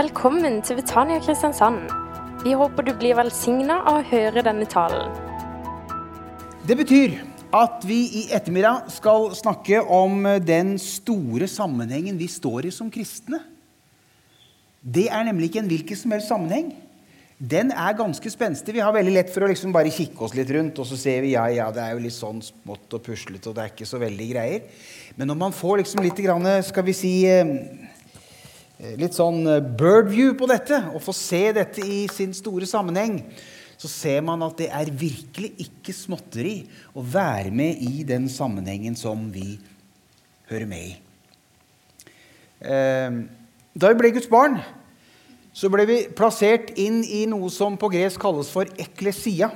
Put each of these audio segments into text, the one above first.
Velkommen til Betania Kristiansand. Vi håper du blir velsigna av å høre denne talen. Det betyr at vi i ettermiddag skal snakke om den store sammenhengen vi står i som kristne. Det er nemlig ikke en hvilken som helst sammenheng. Den er ganske spenstig. Vi har veldig lett for å liksom bare kikke oss litt rundt, og så ser vi ja, ja, det er jo litt sånn smått og puslete, og det er ikke så veldig greier. Men når man får liksom litt skal vi si eh, litt sånn bird view på dette, og får se dette i sin store sammenheng, så ser man at det er virkelig ikke småtteri å være med i den sammenhengen som vi hører med i. Eh, da vi ble Guds barn, så ble vi plassert inn i noe som på gresk kalles for eklesia.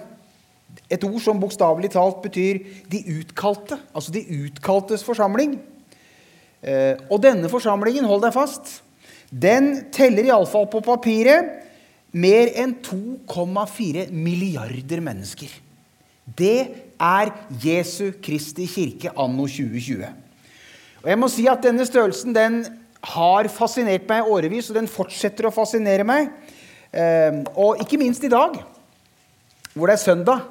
Et ord som bokstavelig talt betyr 'de utkalte', altså de utkaltes forsamling. Eh, og denne forsamlingen, hold deg fast, den teller iallfall på papiret mer enn 2,4 milliarder mennesker. Det er Jesu Kristi kirke anno 2020. Og jeg må si at denne størrelsen den har fascinert meg i årevis, og den fortsetter å fascinere meg. Ehm, og ikke minst i dag, hvor det er søndag.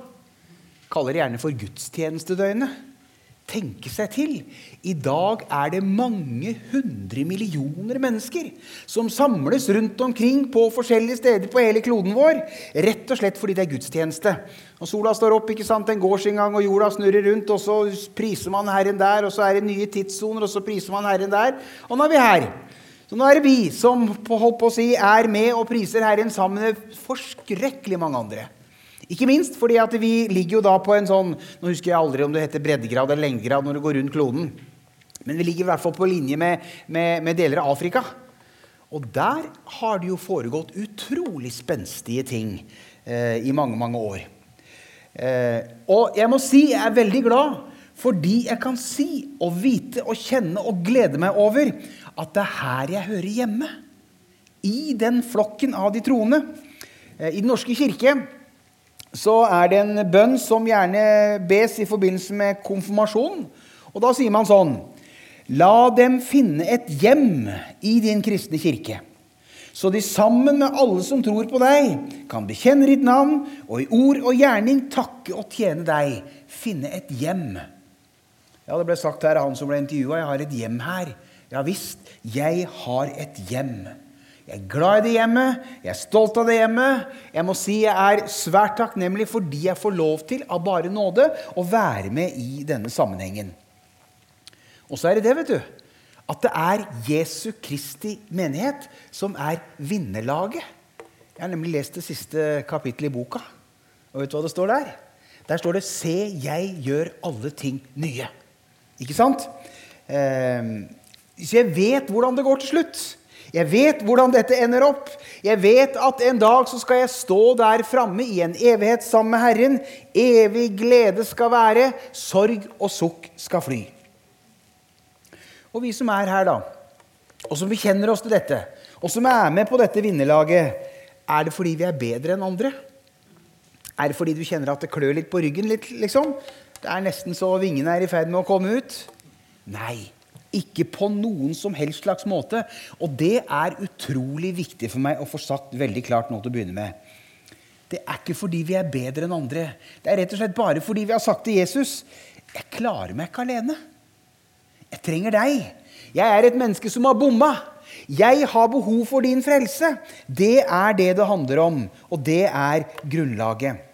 Kaller det gjerne for gudstjenestedøgnet. Tenke seg til. I dag er det mange hundre millioner mennesker som samles rundt omkring på forskjellige steder på hele kloden vår. Rett og slett fordi det er gudstjeneste. Og Sola står opp, ikke sant, en går sin gang, og jorda snurrer rundt. Og så priser man Herren der, og så er det nye tidssoner, og så priser man Herren der. Og nå er vi her. Så nå er det vi som holdt på å si, er med og priser Herren sammen med forskrekkelig mange andre. Ikke minst fordi at vi ligger jo da på en sånn Nå husker jeg aldri om det heter breddegrad eller lengdegrad når du går rundt kloden. Men vi ligger i hvert fall på linje med, med, med deler av Afrika. Og der har det jo foregått utrolig spenstige ting eh, i mange, mange år. Eh, og jeg må si jeg er veldig glad fordi jeg kan si og vite og kjenne og glede meg over at det er her jeg hører hjemme. I den flokken av de troende. Eh, I Den norske kirke så er det en bønn som gjerne bes i forbindelse med konfirmasjon. Og da sier man sånn La dem finne et hjem i din kristne kirke, så de sammen med alle som tror på deg, kan bekjenne ditt navn og i ord og gjerning takke og tjene deg. Finne et hjem. Ja, Det ble sagt her av han som ble intervjua. Jeg har et hjem her. Ja visst, jeg har et hjem. Jeg er glad i det hjemmet, jeg er stolt av det hjemmet. Jeg må si jeg er svært takknemlig fordi jeg får lov til, av bare nåde, å være med i denne sammenhengen. Og så er det det, vet du, at det er Jesu Kristi menighet som er vinnerlaget. Jeg har nemlig lest det siste kapittelet i boka. Og vet du hva det står der? Der står det 'Se, jeg gjør alle ting nye'. Ikke sant? Eh, så jeg vet hvordan det går til slutt. Jeg vet hvordan dette ender opp. Jeg vet at en dag så skal jeg stå der framme i en evighet sammen med Herren. Evig glede skal være, sorg og sukk skal fly. Og vi som er her, da, og som bekjenner oss til dette, og som er med på dette vinnerlaget, er det fordi vi er bedre enn andre? Er det fordi du kjenner at det klør litt på ryggen? litt, liksom? Det er nesten så vingene er i ferd med å komme ut? Nei. Ikke på noen som helst slags måte. Og det er utrolig viktig for meg å få sagt veldig klart nå til å begynne med. Det er ikke fordi vi er bedre enn andre. Det er rett og slett bare fordi vi har sagt til Jesus jeg klarer meg ikke alene. Jeg trenger deg. Jeg er et menneske som har bomma. Jeg har behov for din frelse. Det er det det handler om, og det er grunnlaget.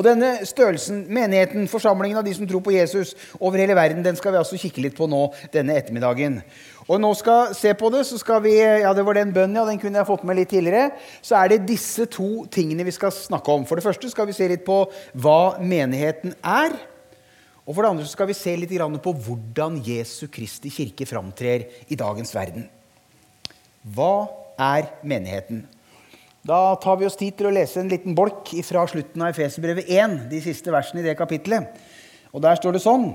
Og denne størrelsen, menigheten, forsamlingen av de som tror på Jesus over hele verden, den skal vi altså kikke litt på nå denne ettermiddagen. Og nå skal se på det, så skal vi Ja, det var den bønnen, ja. Den kunne jeg fått med litt tidligere. Så er det disse to tingene vi skal snakke om. For det første skal vi se litt på hva menigheten er. Og for det andre skal vi se litt på hvordan Jesu Kristi kirke framtrer i dagens verden. Hva er menigheten? Da tar vi oss tid til å lese en liten bolk fra slutten av Efeserbrevet 1, de siste versene i det kapittelet. Og der står det sånn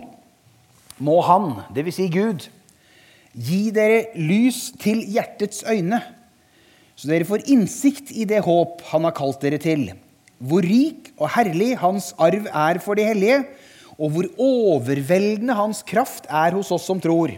Må Han, dvs. Si Gud, gi dere lys til hjertets øyne, så dere får innsikt i det håp Han har kalt dere til, hvor rik og herlig Hans arv er for de hellige, og hvor overveldende Hans kraft er hos oss som tror.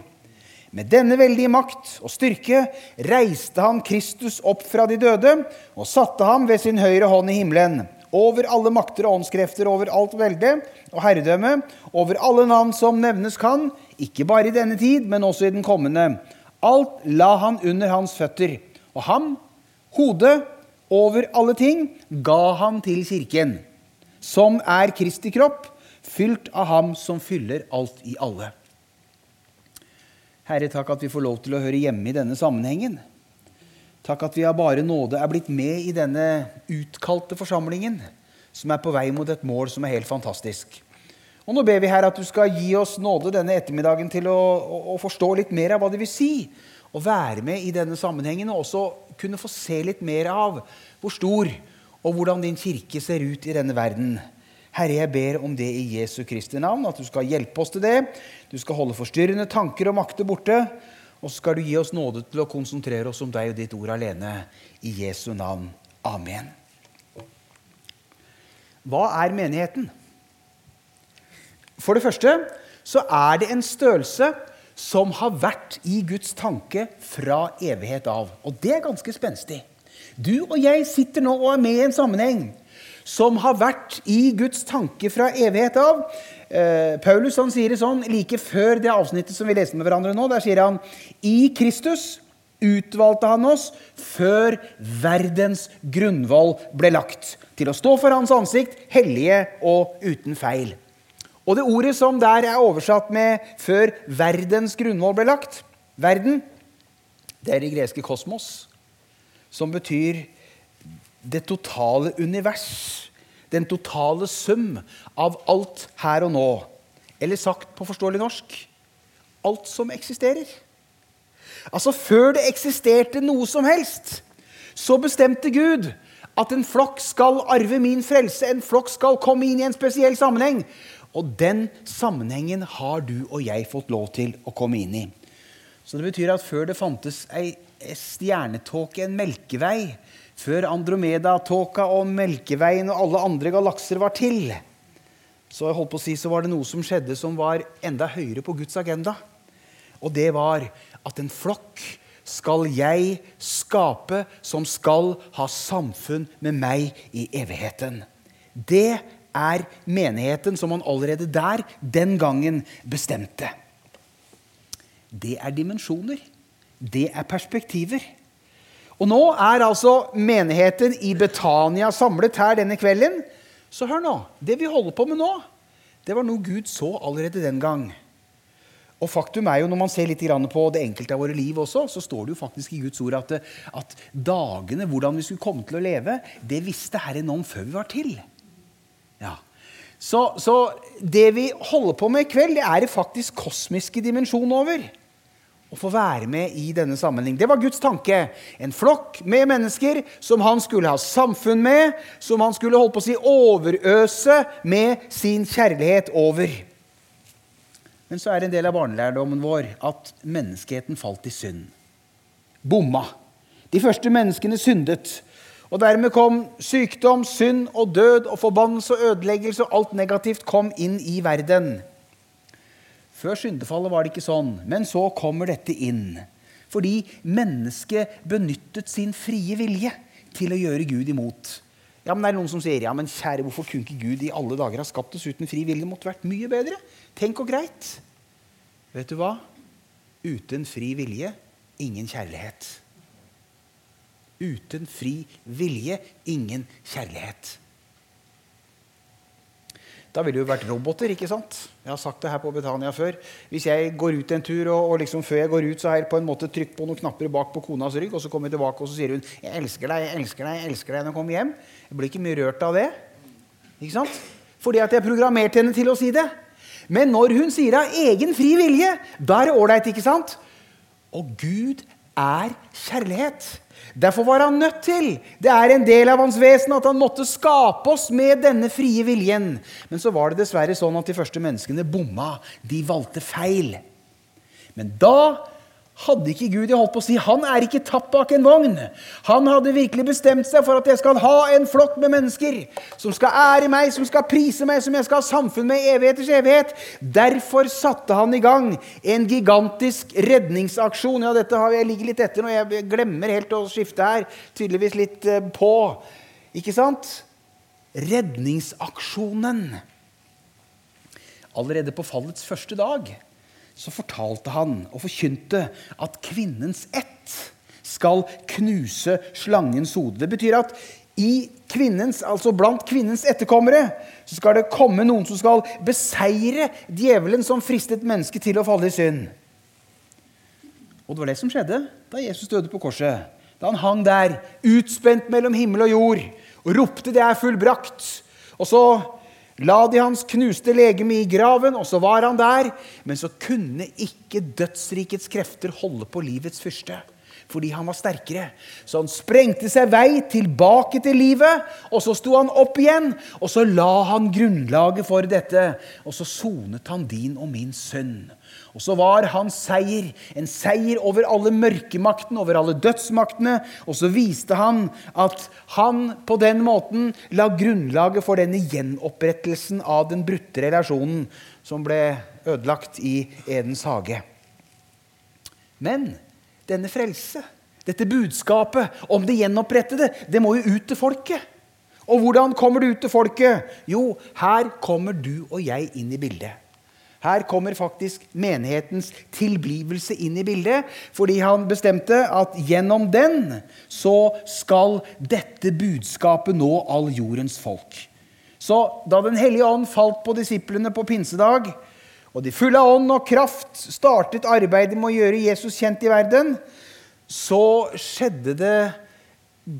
Med denne veldige makt og styrke reiste han Kristus opp fra de døde og satte ham ved sin høyre hånd i himmelen, over alle makter og åndskrefter, over alt velde og herredømme, over alle navn som nevnes kan, ikke bare i denne tid, men også i den kommende. Alt la han under hans føtter, og ham, hodet over alle ting, ga han til kirken, som er Kristi kropp, fylt av ham som fyller alt i alle. Herre, takk at vi får lov til å høre hjemme i denne sammenhengen. Takk at vi av bare nåde er blitt med i denne utkalte forsamlingen, som er på vei mot et mål som er helt fantastisk. Og Nå ber vi her at du skal gi oss nåde denne ettermiddagen til å, å, å forstå litt mer av hva det vil si å være med i denne sammenhengen, og også kunne få se litt mer av hvor stor og hvordan din kirke ser ut i denne verden. Herre, jeg ber om det i Jesu Kristi navn, at du skal hjelpe oss til det. Du skal holde forstyrrende tanker og makter borte. Og så skal du gi oss nåde til å konsentrere oss om deg og ditt ord alene. I Jesu navn. Amen. Hva er menigheten? For det første så er det en størrelse som har vært i Guds tanke fra evighet av. Og det er ganske spenstig. Du og jeg sitter nå og er med i en sammenheng som har vært i Guds tanke fra evighet av. Eh, Paulus han sier det sånn like før det avsnittet som vi leste med hverandre nå. Der sier han i Kristus utvalgte han oss før verdens grunnvoll ble lagt, til å stå for hans ansikt, hellige og uten feil. Og det ordet som der er oversatt med 'før verdens grunnvoll ble lagt', verden, det er det greske kosmos, som betyr det totale univers, den totale sum av alt her og nå. Eller sagt på forståelig norsk alt som eksisterer. Altså Før det eksisterte noe som helst, så bestemte Gud at en flokk skal arve min frelse, en flokk skal komme inn i en spesiell sammenheng. Og den sammenhengen har du og jeg fått lov til å komme inn i. Så det betyr at før det fantes ei stjernetåke, en melkevei, før Andromeda-tåka og Melkeveien og alle andre galakser var til, så, jeg holdt på å si, så var det noe som skjedde som var enda høyere på Guds agenda. Og det var at en flokk skal jeg skape som skal ha samfunn med meg i evigheten. Det er menigheten som han allerede der, den gangen, bestemte. Det er dimensjoner. Det er perspektiver. Og nå er altså menigheten i Betania samlet her denne kvelden. Så hør nå. Det vi holder på med nå, det var noe Gud så allerede den gang. Og faktum er jo, Når man ser litt på det enkelte av våre liv også, så står det jo faktisk i Guds ord at, at dagene, hvordan vi skulle komme til å leve, det visste Herren om før vi var til. Ja. Så, så det vi holder på med i kveld, det er det faktisk kosmiske dimensjon over å få være med i denne sammenheng. Det var Guds tanke. En flokk med mennesker som han skulle ha samfunn med, som han skulle holdt på å si overøse med sin kjærlighet over. Men så er det en del av barnelærdommen vår at menneskeheten falt i synd. Bomma. De første menneskene syndet. Og dermed kom sykdom, synd og død og forbannelse og ødeleggelse, og alt negativt kom inn i verden. Før syndefallet var det ikke sånn, men så kommer dette inn. Fordi mennesket benyttet sin frie vilje til å gjøre Gud imot. Ja, men det er Noen som sier ja, men kjære, hvorfor kunne ikke Gud i alle dager ha skapt oss uten fri vilje? Det måtte vært mye bedre. Tenk og greit. Vet du hva? Uten fri vilje ingen kjærlighet. Uten fri vilje ingen kjærlighet. Da ville det jo vært roboter. ikke sant? Jeg har sagt det her på Betania før. Hvis jeg går ut en tur, og, og liksom før jeg går ut, så har jeg på en måte trykt på noen knapper bak på konas rygg, og så kommer jeg tilbake og så sier hun 'Jeg elsker deg, jeg elsker deg' jeg elsker deg når jeg kommer hjem. Jeg blir ikke mye rørt av det. Ikke sant? Fordi at jeg programmerte henne til å si det. Men når hun sier av egen fri vilje, da er det ålreit, ikke sant? Og Gud er kjærlighet. Derfor var han nødt til Det er en del av hans vesen at han måtte skape oss med denne frie viljen. Men så var det dessverre sånn at de første menneskene bomma. De valgte feil. Men da hadde ikke Gud jeg holdt på å si, Han er ikke tatt bak en vogn. Han hadde virkelig bestemt seg for at jeg skal ha en flokk med mennesker som skal ære meg, som skal prise meg, som jeg skal ha samfunn med i evigheters evighet. Derfor satte han i gang en gigantisk redningsaksjon. Ja, dette har jeg ligger litt etter nå. Jeg glemmer helt å skifte her. Tydeligvis litt eh, på. Ikke sant? Redningsaksjonen. Allerede på fallets første dag så fortalte han og forkynte at kvinnens ett skal knuse slangens hode. Det betyr at i kvinnens, altså blant kvinnens etterkommere så skal det komme noen som skal beseire djevelen som fristet mennesket til å falle i synd. Og det var det som skjedde da Jesus døde på korset. Da han hang der, utspent mellom himmel og jord, og ropte 'Det er fullbrakt'. Og så La de hans knuste legeme i graven, og så var han der. Men så kunne ikke dødsrikets krefter holde på livets fyrste. Fordi han var sterkere. Så han sprengte seg vei tilbake til livet. Og så sto han opp igjen, og så la han grunnlaget for dette. Og så sonet han din og min synd. Og så var hans seier en seier over alle mørkemaktene, over alle dødsmaktene. Og så viste han at han på den måten la grunnlaget for denne gjenopprettelsen av den brutte relasjonen som ble ødelagt i Edens hage. Men denne frelse, dette budskapet om det gjenopprettede, det må jo ut til folket. Og hvordan kommer det ut til folket? Jo, her kommer du og jeg inn i bildet. Her kommer faktisk menighetens tilblivelse inn i bildet, fordi han bestemte at gjennom den så skal dette budskapet nå all jordens folk. Så da Den hellige ånd falt på disiplene på pinsedag, og de fulle av ånd og kraft startet arbeidet med å gjøre Jesus kjent i verden, så skjedde det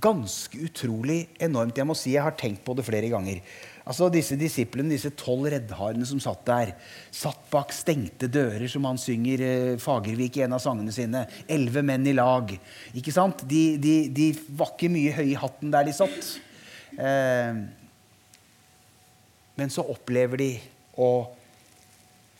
ganske utrolig enormt. Jeg må si jeg har tenkt på det flere ganger. Altså Disse disiplene, disse tolv reddharene som satt der, satt bak stengte dører, som han synger eh, Fagervik i en av sangene sine. Elleve menn i lag. Ikke sant? De, de, de var ikke mye høye i hatten der de satt. Eh, men så opplever de å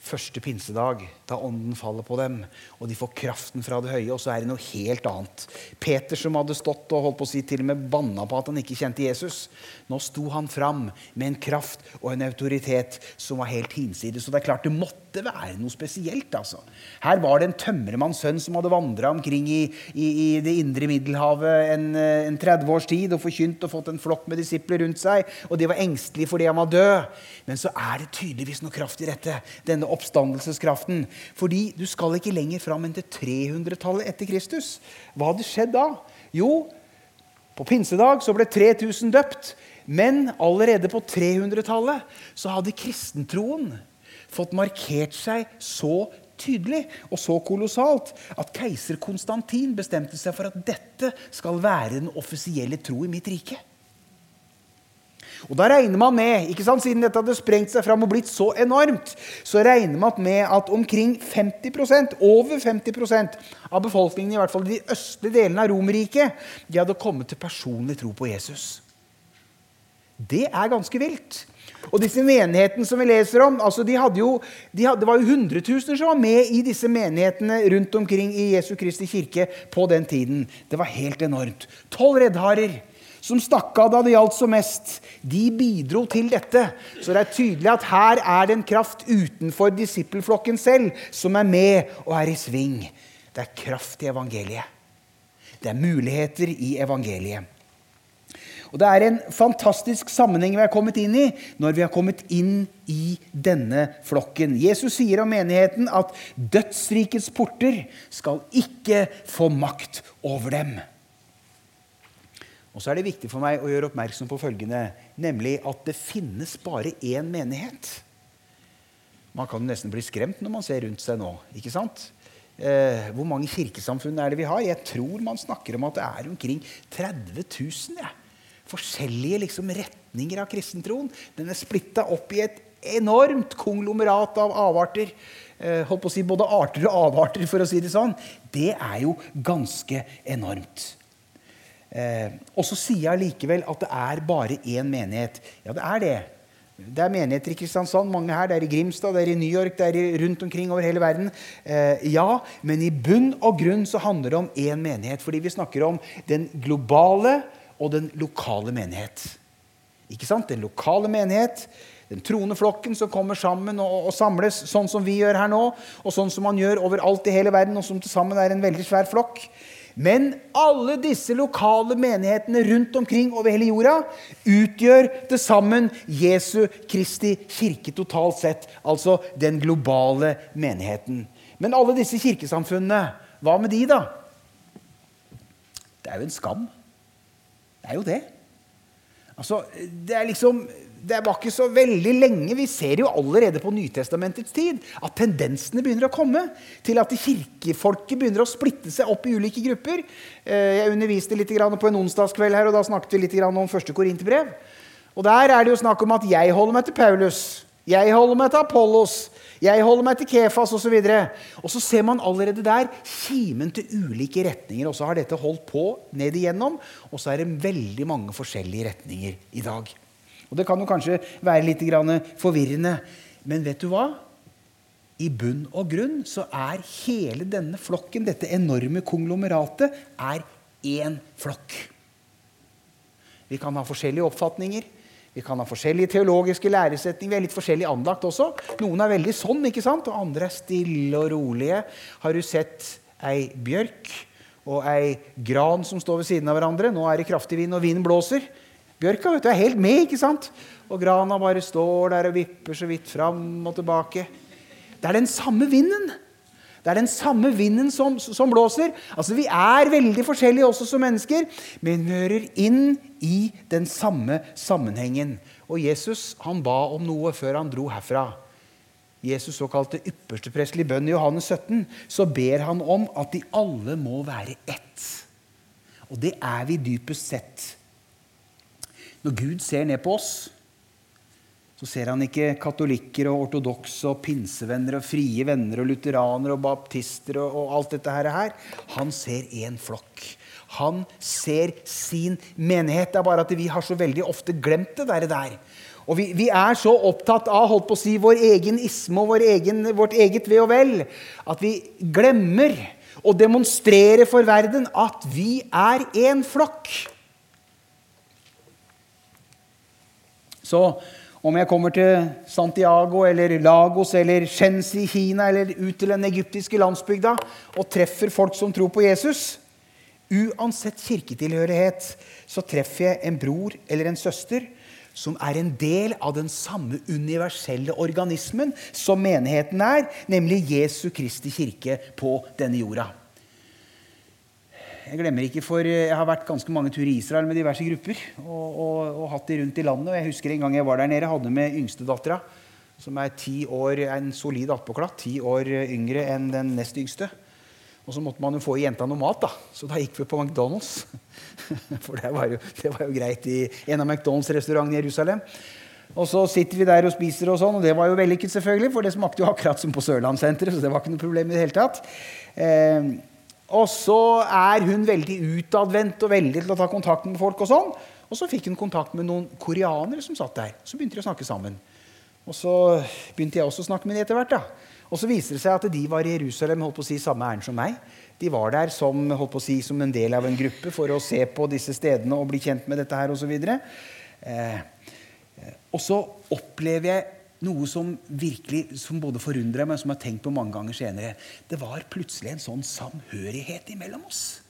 første pinsedag, da ånden faller på dem, og de får kraften fra det høye, og så er det noe helt annet. Peter, som hadde stått og holdt på å si til og med banna på at han ikke kjente Jesus, nå sto han fram med en kraft og en autoritet som var helt hinsides. Så det er klart det måtte være noe spesielt. altså. Her var det en tømmermanns sønn som hadde vandra omkring i, i, i, det indre Middelhavet en, en 30 års tid og forkynt og fått en flokk med disipler rundt seg, og de var engstelige fordi han var død. Men så er det tydeligvis noe kraft i dette. denne oppstandelseskraften. Fordi du skal ikke lenger fram enn til 300-tallet etter Kristus. Hva hadde skjedd da? Jo, på pinsedag så ble 3000 døpt. Men allerede på 300-tallet så hadde kristentroen fått markert seg så tydelig og så kolossalt at keiser Konstantin bestemte seg for at dette skal være den offisielle tro i mitt rike. Og da regner man med, ikke sant, Siden dette hadde sprengt seg fram og blitt så enormt, så regner man med at omkring 50% over 50% av befolkningen i hvert fall i de østlige delene av Romerriket de hadde kommet til personlig tro på Jesus. Det er ganske vilt. Og disse menighetene som vi leser om, altså de hadde jo, de hadde, Det var jo hundretusener som var med i disse menighetene rundt omkring i Jesu Kristi kirke på den tiden. Det var helt enormt. Tolv reddharer som stakk av da det gjaldt som mest, de bidro til dette. Så det er tydelig at her er det en kraft utenfor disippelflokken selv som er med og er i sving. Det er kraft i evangeliet. Det er muligheter i evangeliet. Og Det er en fantastisk sammenheng vi har kommet inn i når vi har kommet inn i denne flokken. Jesus sier om menigheten at dødsrikets porter skal ikke få makt over dem. Og så er det viktig for meg å gjøre oppmerksom på følgende, nemlig at det finnes bare én menighet. Man kan nesten bli skremt når man ser rundt seg nå. ikke sant? Eh, hvor mange kirkesamfunn er det vi har? Jeg tror man snakker om at det er omkring 30 000. Ja. Forskjellige liksom, retninger av kristentroen. Den er splitta opp i et enormt konglomerat av avarter. Eh, holdt på å si Både arter og avarter, for å si det sånn. Det er jo ganske enormt. Eh, og så sier jeg likevel at det er bare én menighet. Ja, det er det. Det er menigheter i Kristiansand, mange her. Det er i Grimstad, det er i New York, det er rundt omkring over hele verden. Eh, ja, men i bunn og grunn så handler det om én menighet. Fordi vi snakker om den globale og den lokale menighet. Ikke sant? Den lokale menighet, den troende flokken som kommer sammen og, og, samles, sånn som vi gjør her nå, og sånn som man gjør overalt i hele verden, og som til sammen er en veldig svær flokk. Men alle disse lokale menighetene rundt omkring over hele jorda utgjør til sammen Jesu Kristi kirke totalt sett. Altså den globale menigheten. Men alle disse kirkesamfunnene, hva med de, da? Det er jo en skam. Det er jo det. Altså, det er liksom det var ikke så veldig lenge. Vi ser jo allerede på Nytestamentets tid at tendensene begynner å komme til at kirkefolket begynner å splitte seg opp i ulike grupper. Eh, jeg underviste litt på en onsdagskveld her, og da snakket vi litt om første korinterbrev. Og der er det jo snakk om at jeg holder meg til Paulus. Jeg holder meg til Apollos. Jeg holder meg til Kefas osv. Og, så og så ser man allerede der kimen til ulike retninger. Og så har dette holdt på ned igjennom, og så er det veldig mange forskjellige retninger i dag. Og Det kan jo kanskje være litt forvirrende, men vet du hva? I bunn og grunn så er hele denne flokken, dette enorme konglomeratet, er én flokk. Vi kan ha forskjellige oppfatninger. Vi kan ha forskjellige teologiske læresetninger. Vi er litt forskjellig anlagt også. Noen er veldig sånn, ikke sant? og andre er stille og rolige. Har du sett ei bjørk og ei gran som står ved siden av hverandre? Nå er det kraftig vind, og vinden blåser. Bjørka vet du, er helt med, ikke sant? Og grana bare står der og vipper så vidt fram og tilbake. Det er den samme vinden. Det er den samme vinden som, som, blåser. Altså, Vi er veldig forskjellige også som mennesker, men vi hører inn i den samme sammenhengen. Og Jesus han ba om noe før han dro herfra. Jesus såkalte yppersteprestelig bønn i Johannes 17, så ber han om at de alle må være ett. Og det er vi dypest sett når Gud ser ned på oss, så ser han ikke katolikker og ortodokse og pinsevenner og frie venner og lutheranere og baptister og, og alt dette her. Han ser én flokk. Han ser sin menighet. Det er bare at vi har så veldig ofte glemt det der. der. Og vi, vi, er så opptatt av holdt på å si, vår egen isme og vår egen, vårt eget ve og vel at vi glemmer å demonstrere for verden at vi er én flokk. Så om jeg kommer til Santiago eller Lagos eller Shenzi i Kina eller ut til den egyptiske landsbygda og treffer folk som tror på Jesus Uansett kirketilhørighet så treffer jeg en bror eller en søster som er en del av den samme universelle organismen som menigheten er, nemlig Jesu Kristi kirke på denne jorda. Jeg glemmer ikke, for jeg har vært ganske mange turer i Israel med diverse grupper. Og, og, og hatt de rundt i landet. Og jeg husker en gang jeg var der nede, hadde med yngstedattera, som er ti år, en solid attpåklatt, ti år yngre enn den nest yngste. Og så måtte man jo få jenta noe mat, da. Så da gikk vi på McDonald's. For det var jo, det var jo greit i en av McDonald's-restaurantene i Jerusalem. Og så sitter vi der og spiser, og sånn, og det var jo vellykket, selvfølgelig, for det smakte jo akkurat som på Sørlandssenteret. så det var ikke noe problem i det hele tatt. Eh, og så er hun veldig utadvendt og veldig til å ta kontakt med folk. Og sånn. Og så fikk hun kontakt med noen koreanere som satt der. Så begynte de å snakke sammen. Og så begynte jeg også å snakke med dem etter hvert. da. Og så viste det seg at de var i Jerusalem holdt på å si samme ærend som meg. De var der som, holdt på å si, som en del av en gruppe for å se på disse stedene og bli kjent med dette her osv. Eh, og så opplever jeg noe som virkelig som både forundrer meg, som jeg har tenkt på mange ganger senere. Det var plutselig en sånn samhørighet imellom oss.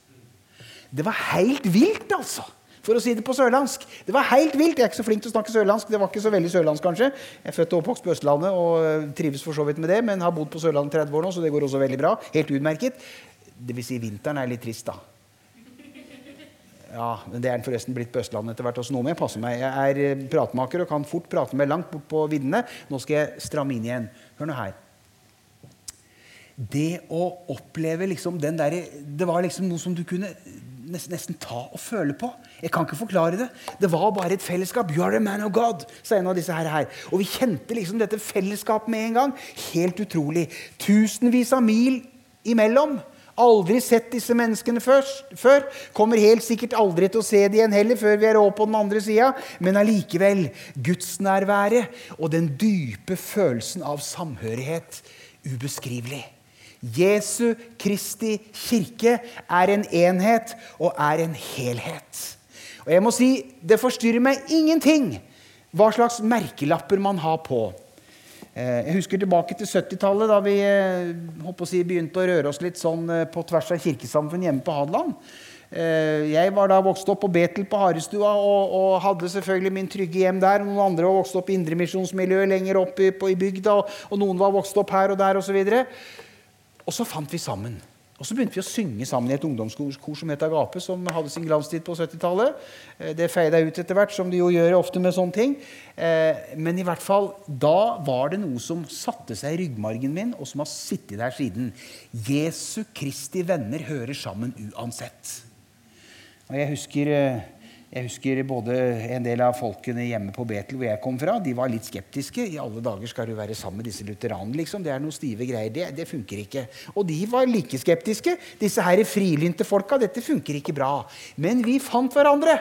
Det var helt vilt, altså! For å si det på sørlandsk. Det var helt vilt. Jeg er ikke så flink til å snakke sørlandsk. Det var ikke så veldig sørlandsk, kanskje. Jeg er født og oppvokst på Østlandet og eh, trives for så vidt med det, men har bodd på Sørlandet 30 år nå, så det går også veldig bra. Helt utmerket. Vil si, vinteren er litt trist, da. Ja, men Det er den forresten blitt på Østlandet etter hvert. også nå med. jeg passe meg. Jeg er eh, pratmaker og kan fort prate meg langt bort på viddene. Nå skal jeg stramme inn igjen. Hør nå her. Det å oppleve liksom den der, Det var liksom noe som du kunne nesten, ta og føle på. Jeg kan ikke forklare det. Det var bare et fellesskap. You are a man of God, sa en av disse her. her. Og vi kjente liksom dette fellesskapet med en gang. Helt utrolig. Tusenvis av mil imellom. Aldri sett disse menneskene før. Kommer helt sikkert aldri til å se dem igjen heller før vi er over på den andre sida. Men allikevel gudsnærværet og den dype følelsen av samhørighet ubeskrivelig. Jesu Kristi kirke er en enhet og er en helhet. Og jeg må si, Det forstyrrer meg ingenting hva slags merkelapper man har på. Eh, jeg husker tilbake til 70-tallet, da vi å si, begynte å røre oss litt sånn eh, på tvers av kirkesamfunn hjemme på Hadeland. Jeg var da vokst opp på Betel på Harestua og, og, hadde selvfølgelig min trygge hjem der. Noen andre var vokst opp i indremisjonsmiljøet lenger opp i, på, i bygda, og, og, noen var vokst opp her og der osv. Og, så og så fant vi sammen. Og så begynte vi å synge sammen i et ungdomskor som het Agape, som hadde sin glanstid på 70-tallet. Eh, det feida ut etter hvert, som de jo gjør ofte med sånne ting. Eh, men i hvert fall, da var det noe som satte seg i ryggmargen min, og som har sittet der siden. Jesu Kristi venner hører sammen uansett. Og jeg husker eh, jeg husker både en del av folkene hjemme på Betel hvor jeg kom fra, de var litt skeptiske. I alle dager skal du være sammen med disse lutheranene, liksom. Det er noen stive greier. Det, det funker ikke. Og de var like skeptiske. Disse her frilynte folka. Dette funker ikke bra. Men vi fant hverandre.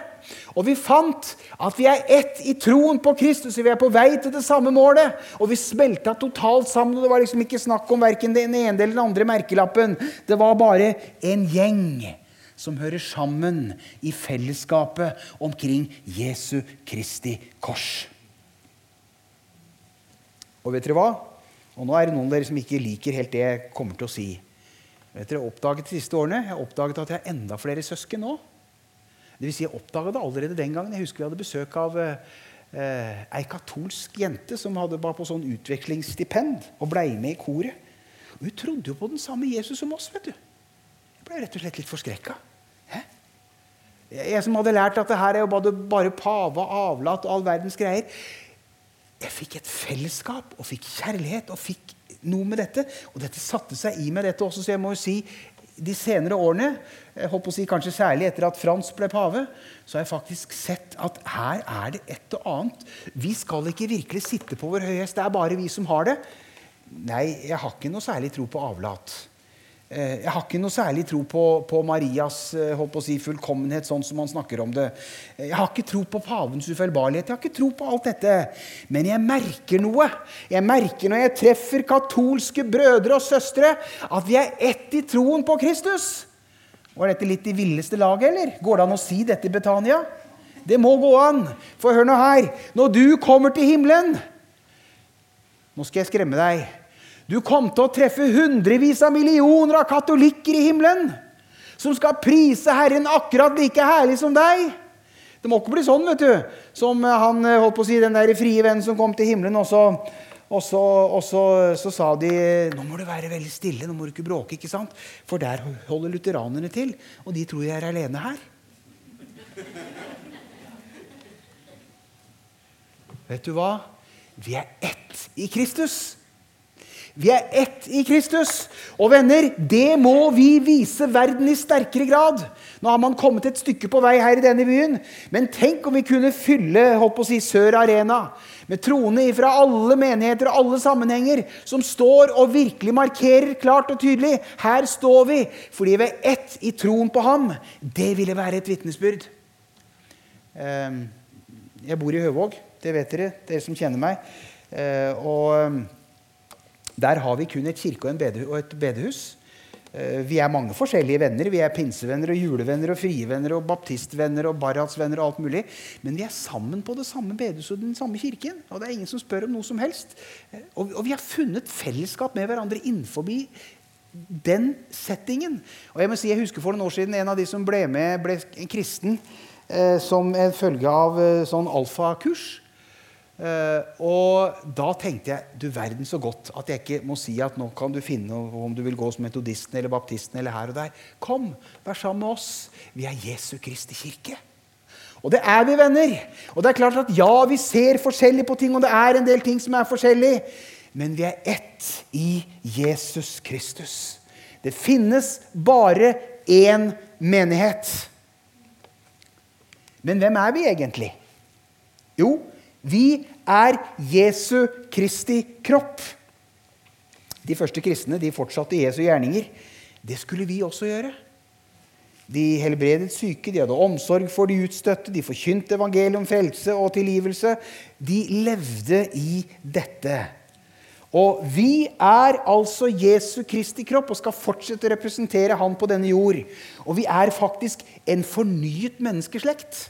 Og vi fant at vi er ett i troen på Kristus. Vi er på vei til det samme målet. Og vi smelta totalt sammen. og Det var liksom ikke snakk om verken den ene eller den andre merkelappen. Det var bare en gjeng som hører sammen i fellesskapet omkring Jesu Kristi kors. Og vet dere hva? Og nå er det noen av dere som ikke liker helt det jeg kommer til å si. Vet dere, oppdaget de siste årene, Jeg har oppdaget at jeg har enda flere søsken nå. Det vil si, jeg oppdaget det allerede den gangen. Jeg husker vi hadde besøk av eh, ei katolsk jente som hadde bare på sånn utvekslingsstipend og blei med i koret. Hun trodde jo på den samme Jesus som oss. vet du. Jeg ble rett og slett litt forskrekka. Jeg som hadde lært at det her er jo bare, bare pave og avlat og all verdens greier. Jeg fikk et fellesskap og fikk kjærlighet og fikk noe med dette. Og dette satte seg i meg, dette også. Så jeg må jo si de senere årene, jeg håper å si kanskje særlig etter at Frans ble pave, så har jeg faktisk sett at her er det et og annet. Vi skal ikke virkelig sitte på vår høyhest. Det er bare vi som har det. Nei, jeg har ikke noe særlig tro på avlat. Eh, jeg har ikke noe særlig tro på, på Marias eh, si, fullkommenhet, sånn som han snakker om det. Eh, jeg har ikke tro på pavens ufeilbarlighet. Jeg har ikke tro på alt dette. Men jeg merker noe. Jeg merker når jeg treffer katolske brødre og søstre, at vi er ett i troen på Kristus. Var dette litt i villeste laget, eller? Går det an å si dette i Betania? Det må gå an. For hør nå her. Når du kommer til himmelen Nå skal jeg skremme deg. Du kom til å treffe hundrevis av millioner av katolikker i himmelen som skal prise Herren akkurat like herlig som deg. Det må ikke bli sånn, vet du, som han eh, holdt på å si, den der frie vennen som kom til himmelen. Og så, og så, og så, så sa de nå må du være veldig stille, nå må du ikke bråke. ikke sant? For der holder lutheranerne til, og de tror jeg er alene her. Vet du hva? Vi er ett i Kristus. Vi er ett i Kristus. Og venner, det må vi vise verden i sterkere grad. Nå har man kommet et stykke på vei her i denne byen. Men tenk om vi kunne fylle på å si, Sør Arena med troende fra alle menigheter og alle sammenhenger, som står og virkelig markerer klart og tydelig her står vi fordi vi er ett i troen på ham. Det ville være et vitnesbyrd. Ehm, jeg bor i Høvåg. Det vet dere, dere som kjenner meg. Eh, og der har vi kun et kirke og, et bedehus. Eh, vi er mange forskjellige venner. Vi er pinsevenner og julevenner og frievenner og baptistvenner og barratsvenner og alt mulig. Men vi er sammen på det samme bedehuset og den samme kirken. Og det er ingen som spør om noe som helst. Eh, og, vi har funnet fellesskap med hverandre innenfor den settingen. Og Jeg må si, jeg husker for noen år siden en av de som ble med, ble en kristen eh, som en følge av sånn alfakurs. Uh, og da tenkte jeg du verden så godt at jeg ikke må si at nå kan du finne om du vil gå som metodisten eller baptisten eller her og der. Kom, vær sammen med oss. Vi er Jesu Kristi kirke. Og det er vi, venner. Og det er klart at ja, vi ser forskjellig på ting, og det er en del ting som er forskjellig. Men vi er ett i Jesus Kristus. Det finnes bare én menighet. Men hvem er vi egentlig? Jo, vi er Jesu Kristi kropp. De første kristne de fortsatte Jesu gjerninger. Det skulle vi også gjøre. De helbredet syke, de hadde omsorg for de utstøtte, de forkynte evangeliet om frelse og tilgivelse. De levde i dette. Og vi er altså Jesu Kristi kropp og skal fortsette å representere han på denne jord. Og vi er faktisk en fornyet menneskeslekt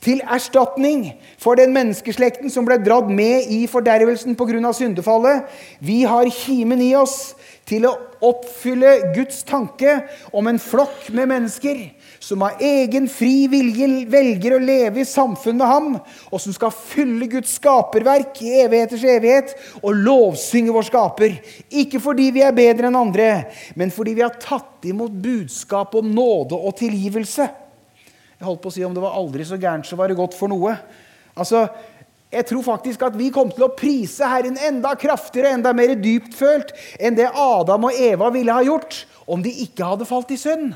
til erstatning for den menneskeslekten som ble dratt med i fordervelsen pga. syndefallet. Vi har kimen i oss til å oppfylle Guds tanke om en flokk med mennesker som av egen fri vilje velger å leve i samfunn med ham, og som skal fylle Guds skaperverk i evigheters evighet og lovsynge vår skaper. Ikke fordi vi er bedre enn andre, men fordi vi har tatt imot budskap om nåde og tilgivelse. Jeg holdt på å si om det var aldri så gærent, så var det godt for noe. Altså, jeg tror faktisk at vi kom til å prise Herren enda kraftigere, enda mer dyptfølt enn det Adam og Eva ville ha gjort om de ikke hadde falt i synd.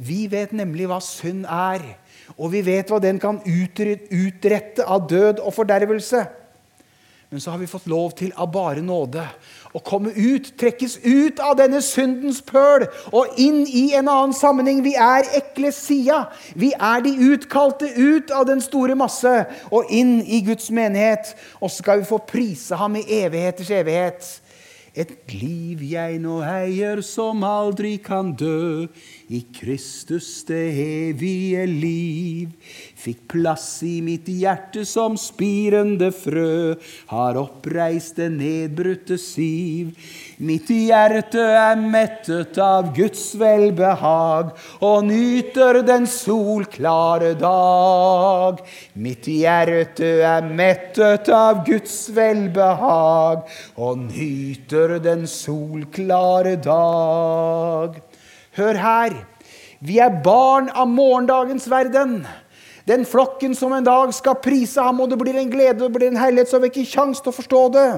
Vi vet nemlig hva synd er, og vi vet hva den kan utrette av død og fordervelse. Men så har vi fått lov til av bare nåde å komme ut, trekkes ut av denne syndens pøl og inn i en annen sammenheng. Vi er eklesia. Vi er de utkalte ut av den store masse og inn i Guds menighet. Og skal vi få prise ham i evigheters evighet. Et liv jeg nå eier som aldri kan dø, i Kristus det evige liv. Fikk plass i mitt hjerte som spirende frø, har oppreist det nedbrutte siv. Mitt hjerte er mettet av Guds velbehag og nyter den solklare dag. Mitt hjerte er mettet av Guds velbehag og nyter den solklare dag. Hør her. Vi er barn av morgendagens verden. Den flokken som en dag skal prise ham, og det blir en glede og det blir en har vi ikke kjangs til å forstå det.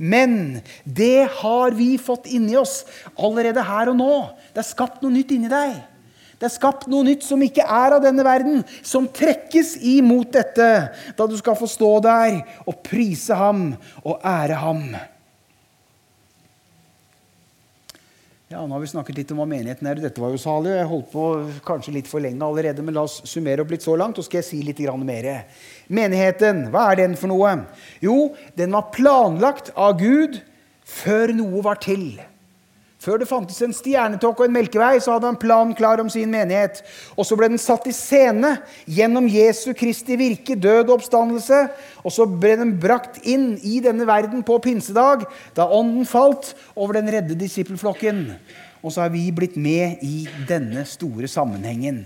Men det har vi fått inni oss allerede her og nå. Det er skapt noe nytt inni deg. Det er skapt noe nytt som ikke er av denne verden, som trekkes imot dette, da du skal få stå der og prise ham og ære ham. Ja, nå har vi snakket litt om hva menigheten er. Dette var jo salig. Jeg holdt på kanskje litt for lenge allerede, men la oss summere opp litt så langt. Og skal jeg si litt mer. Menigheten, hva er den for noe? Jo, den var planlagt av Gud før noe var til. Før det fantes en stjernetokk og en melkevei, så hadde han planen klar om sin menighet. Og så ble den satt i scene gjennom Jesu Kristi virke, død og oppstandelse. Og så ble den brakt inn i denne verden på pinsedag, da ånden falt over den redde disippelflokken. Og så har vi blitt med i denne store sammenhengen.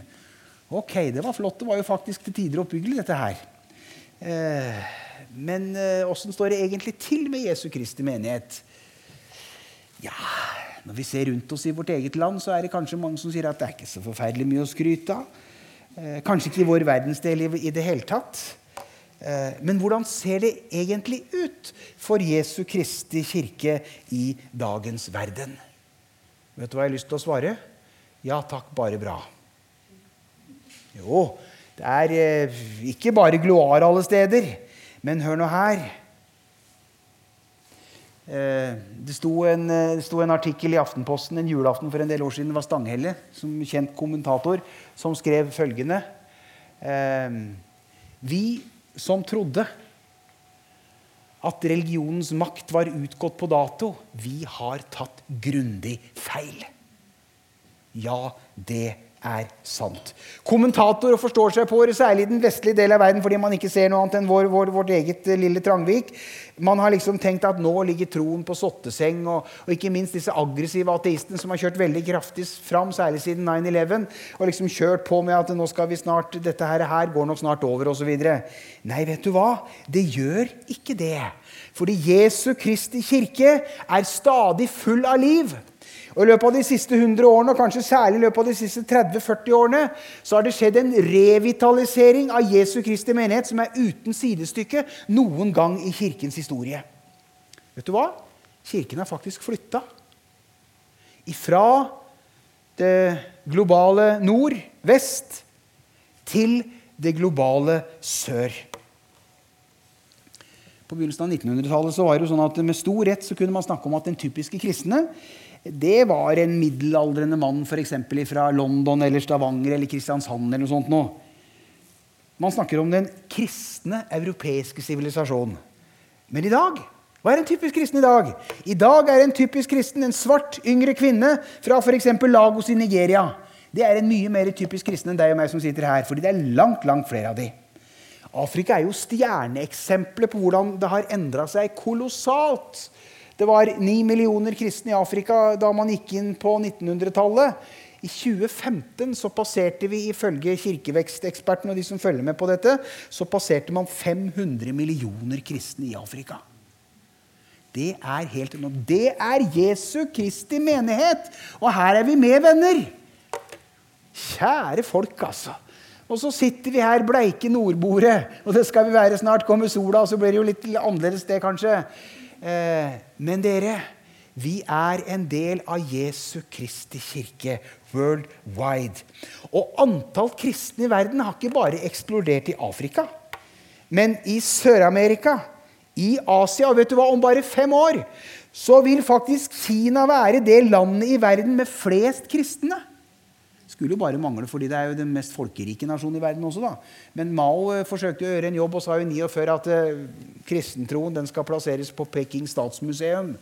Ok, det var flott. Det var jo faktisk til tider oppbyggelig, dette her. Eh, men åssen eh, står det egentlig til med Jesu Kristi menighet? Ja når vi ser rundt oss i vårt eget land, så er det kanskje mange som sier at det er ikke så forferdelig mye å skryte av. Eh, kanskje ikke i vår verdensdel i det hele tatt. Eh, men hvordan ser det egentlig ut for Jesu Kristi kirke i dagens verden? Vet du hva jeg har lyst til å svare? Ja takk, bare bra. Jo, det er eh, ikke bare gloar alle steder. Men hør nå her. Eh, det sto, en, eh, det sto, en, artikkel i Aftenposten en julaften for en del år siden. Det var Stanghelle, som kjent kommentator, som skrev følgende eh, Vi som trodde at religionens makt var utgått på dato, vi har tatt grundig feil. Ja, det er sant. Kommentator og forstår seg på det, særlig i den vestlige del av verden, fordi man ikke ser noe annet enn vår, vår, vårt eget eh, lille Trangvik. Man har liksom tenkt at nå ligger troen på sotteseng, og, og, ikke minst disse aggressive ateistene som har kjørt veldig kraftig fram, særlig siden 9-11, og liksom kjørt på med at nå skal vi snart, dette her, her går nok snart over, osv. Nei, vet du hva? Det gjør ikke det. Fordi Jesu Kristi kirke er stadig full av liv. Og I løpet av de siste 100 årene, og kanskje særlig i løpet av de siste 30-40 årene, så har det skjedd en revitalisering av Jesu Kristi menighet som er uten sidestykke noen gang i kirkens historie. Vet du hva? Kirken har faktisk flytta. Ifra det globale nord, vest, til det globale sør. På begynnelsen av 1900-tallet så var det jo sånn at med stor rett så kunne man snakke om at den typiske kristne det var en middelaldrende mann f.eks. fra London eller Stavanger eller Kristiansand. eller noe sånt nå. Man snakker om den kristne europeiske sivilisasjon. Men i dag hva er en typisk kristen i dag? I dag er en typisk kristen en svart, yngre kvinne fra f.eks. Lagos i Nigeria. Det er en mye mer typisk kristen enn deg og meg som sitter her. fordi det er langt, langt flere av de. Afrika er jo stjerneeksempelet på hvordan det har endra seg kolossalt det var ni millioner kristne i Afrika da man gikk inn på 1900-tallet. I 2015 så passerte vi ifølge kirkevekstekspertene og de som følger med på dette, så passerte man 500 millioner kristne i Afrika. Det er helt enormt. Det er Jesu Kristi menighet. Og her er vi med, venner. Kjære folk, altså. Og så sitter vi her bleike nordboere, og det skal vi være snart. Kommer sola, så blir det jo litt annerledes, det kanskje. Eh, men dere, vi er en del av Jesu Kristi kirke worldwide. Og antall kristne i verden har ikke bare eksplodert i Afrika, men i Sør-Amerika, i Asia. Vet du hva, om bare fem år så vil faktisk Kina være det landet i verden med flest kristne. Skulle jo bare mangle, fordi det er jo den mest folkerike nasjonen i verden også. da. Men Mao eh, forsøkte å gjøre en jobb og sa jo 49 at uh, kristentroen den skal plasseres på Peking statsmuseum.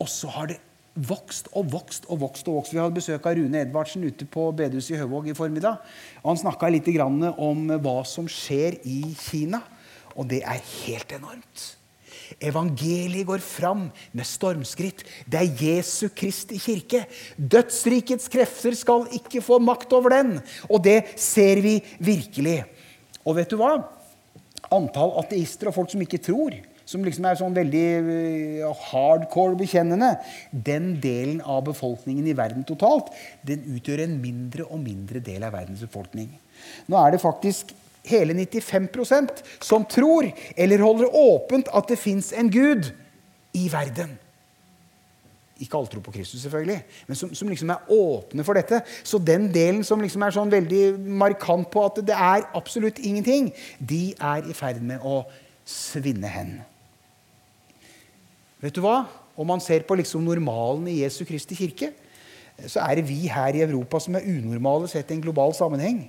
Og så har det vokst og vokst og vokst. og vokst. Vi hadde besøk av Rune Edvardsen ute på bedehuset i Høvåg i formiddag. og Han snakka litt om hva som skjer i Kina. Og det er helt enormt. Evangeliet går fram med stormskritt. Det er Jesu Kristi kirke. Dødsrikets krefter skal ikke få makt over den. Og det ser vi virkelig. Og vet du hva? Antall ateister og folk som ikke tror, som liksom er sånn veldig eh, hardcore bekjennende, den delen av befolkningen i verden totalt, den utgjør en mindre og mindre del av verdens befolkning. Nå er det faktisk hele 95% som tror eller holder åpent at det fins en Gud i verden. Ikke alle tror på Kristus, selvfølgelig, men som, som, liksom er åpne for dette. Så den delen som liksom er sånn veldig markant på at det er absolutt ingenting, de er i ferd med å svinne hen. Vet du hva? Om man ser på liksom normalen i Jesu Kristi kirke, så er det vi her i Europa som er unormale sett i en global sammenheng.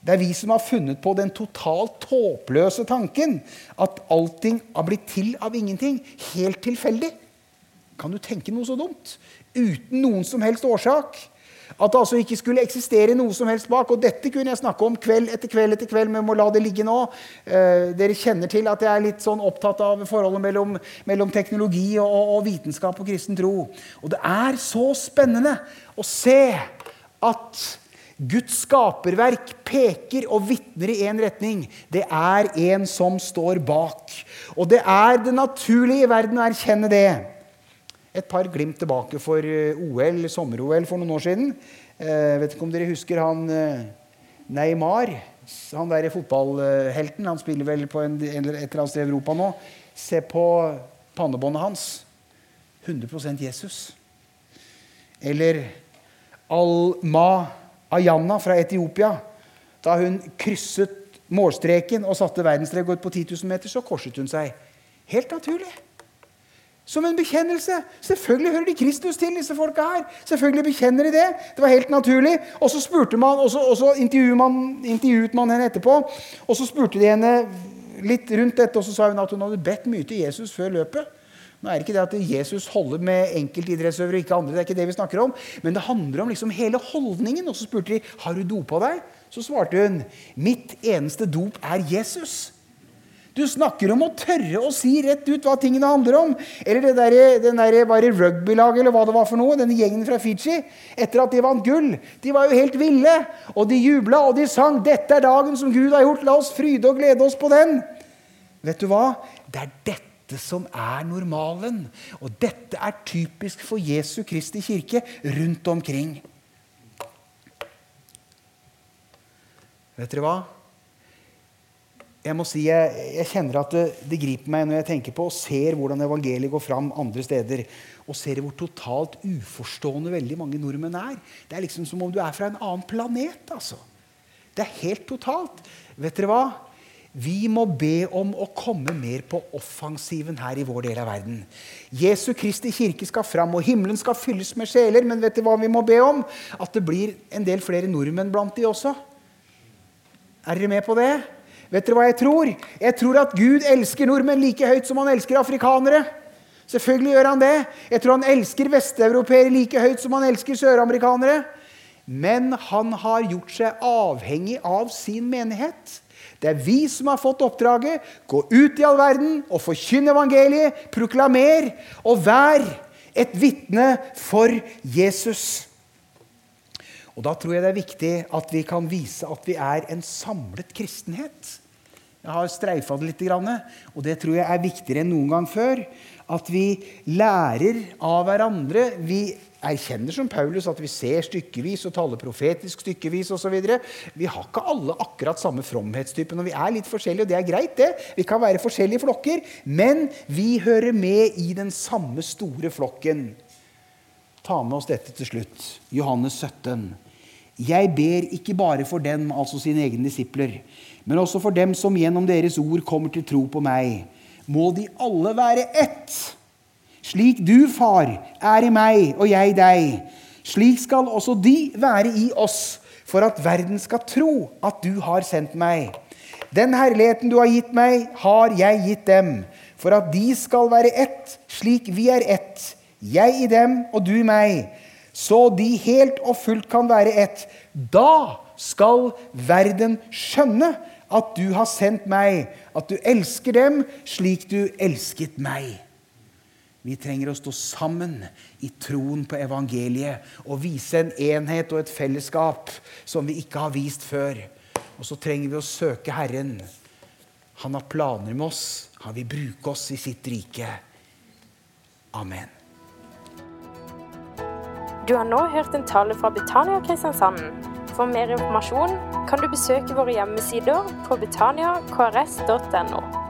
Det er vi som har funnet på den totalt tåpløse tanken at allting har blitt til av ingenting. Helt tilfeldig. Kan du tenke noe så dumt? Uten noen som helst årsak. At det altså ikke skulle eksistere noe som helst bak. Og dette kunne jeg snakke om kveld etter kveld etter kveld, men må la det ligge nå. Eh, dere kjenner til at jeg er litt sånn opptatt av forholdet mellom, mellom teknologi og, og, vitenskap og kristen tro. Og det er så spennende å se at Guds skaperverk peker og vitner i én retning. Det er en som står bak. Og det er det naturlige i verden å erkjenne det. Et par glimt tilbake for eh, OL, sommer-OL for noen år siden. Eh, vet ikke om dere husker han eh, Neymar? Han der fotballhelten. Han spiller vel på en, et eller annet sted i Europa nå. Se på pannebåndet hans. 100% Jesus. Eller Alma Ayanna fra Etiopia, da hun krysset målstreken og satte verdensrekord på 10 000 meter, så korset hun seg. Helt naturlig. Som en bekjennelse. Selvfølgelig hører de Kristus til, disse folka her. Selvfølgelig bekjenner de det. Det var helt naturlig. Og så spurte man, og så, og så man, intervjuet man henne etterpå. Og så spurte de henne litt rundt dette, og så sa hun at hun hadde bedt mye til Jesus før løpet. Nå er det ikke det at Jesus holder med enkeltidrettsøvere og ikke andre. det er ikke det vi snakker om, Men det handler om liksom hele holdningen. Og så spurte de har du dopa deg. Så svarte hun mitt eneste dop er Jesus. Du snakker om å tørre å si rett ut hva tingene handler om. Eller det der, den der bare rugbylaget eller hva det var for noe, denne gjengen fra Fiji. Etter at de vant gull. De var jo helt ville. Og de jubla og de sang 'Dette er dagen som Gud har gjort. La oss fryde og glede oss på den'. Vet du hva? Det er dette dette som er normalen. Og dette er typisk for Jesu Kristi kirke rundt omkring. Vet dere hva? Jeg må si, jeg, jeg kjenner at det, det, griper meg når jeg tenker på og ser hvordan evangeliet går fram andre steder. Og ser hvor totalt uforstående veldig mange nordmenn er. Det er liksom som om du er fra en annen planet. altså. Det er helt totalt. Vet dere hva? Vi må be om å komme mer på offensiven her i vår del av verden. Jesu Kristi kirke skal fram, og himmelen skal fylles med sjeler. Men vet du hva vi må be om? At det blir en del flere nordmenn blant de også. Er dere med på det? Vet dere hva jeg tror? Jeg tror at Gud elsker nordmenn like høyt som han elsker afrikanere. Selvfølgelig gjør han det. Jeg tror han elsker vesteuropeere like høyt som han elsker søramerikanere. Men han har gjort seg avhengig av sin menighet. Det er vi som har fått oppdraget. Gå ut i all verden og forkynn evangeliet. Proklamer og vær et vitne for Jesus. Og Da tror jeg det er viktig at vi kan vise at vi er en samlet kristenhet. Jeg har streifa det litt, og det tror jeg er viktigere enn noen gang før. At vi lærer av hverandre. Vi erkjenner som Paulus at vi ser stykkevis og taler profetisk stykkevis osv. Vi har ikke alle akkurat samme fromhetstype når vi er litt forskjellige, og det er greit, det. Vi kan være forskjellige flokker, men vi hører med i den samme store flokken. Ta med oss dette til slutt. Johannes 17. Jeg ber ikke bare for dem, altså sine egne disipler, men også for dem som gjennom deres ord kommer til tro på meg. Må de alle være ett slik du, far, er i meg og jeg deg, slik skal også de være i oss, for at verden skal tro at du har sendt meg. Den herligheten du har gitt meg, har jeg gitt dem, for at de skal være ett, slik vi er ett, jeg i dem og du i meg, så de helt og fullt kan være ett. Da skal verden skjønne at du har sendt meg, at du elsker dem slik du elsket meg. Vi trenger å stå sammen i troen på evangeliet og vise en enhet og et fellesskap som vi ikke har vist før. Og så trenger vi å søke Herren. Han har planer med oss. Han vil bruke oss i sitt rike. Amen. Du har nå hørt en tale fra Betania Kristiansand. For mer informasjon kan du besøke våre hjemmesider på betaniakrs.no.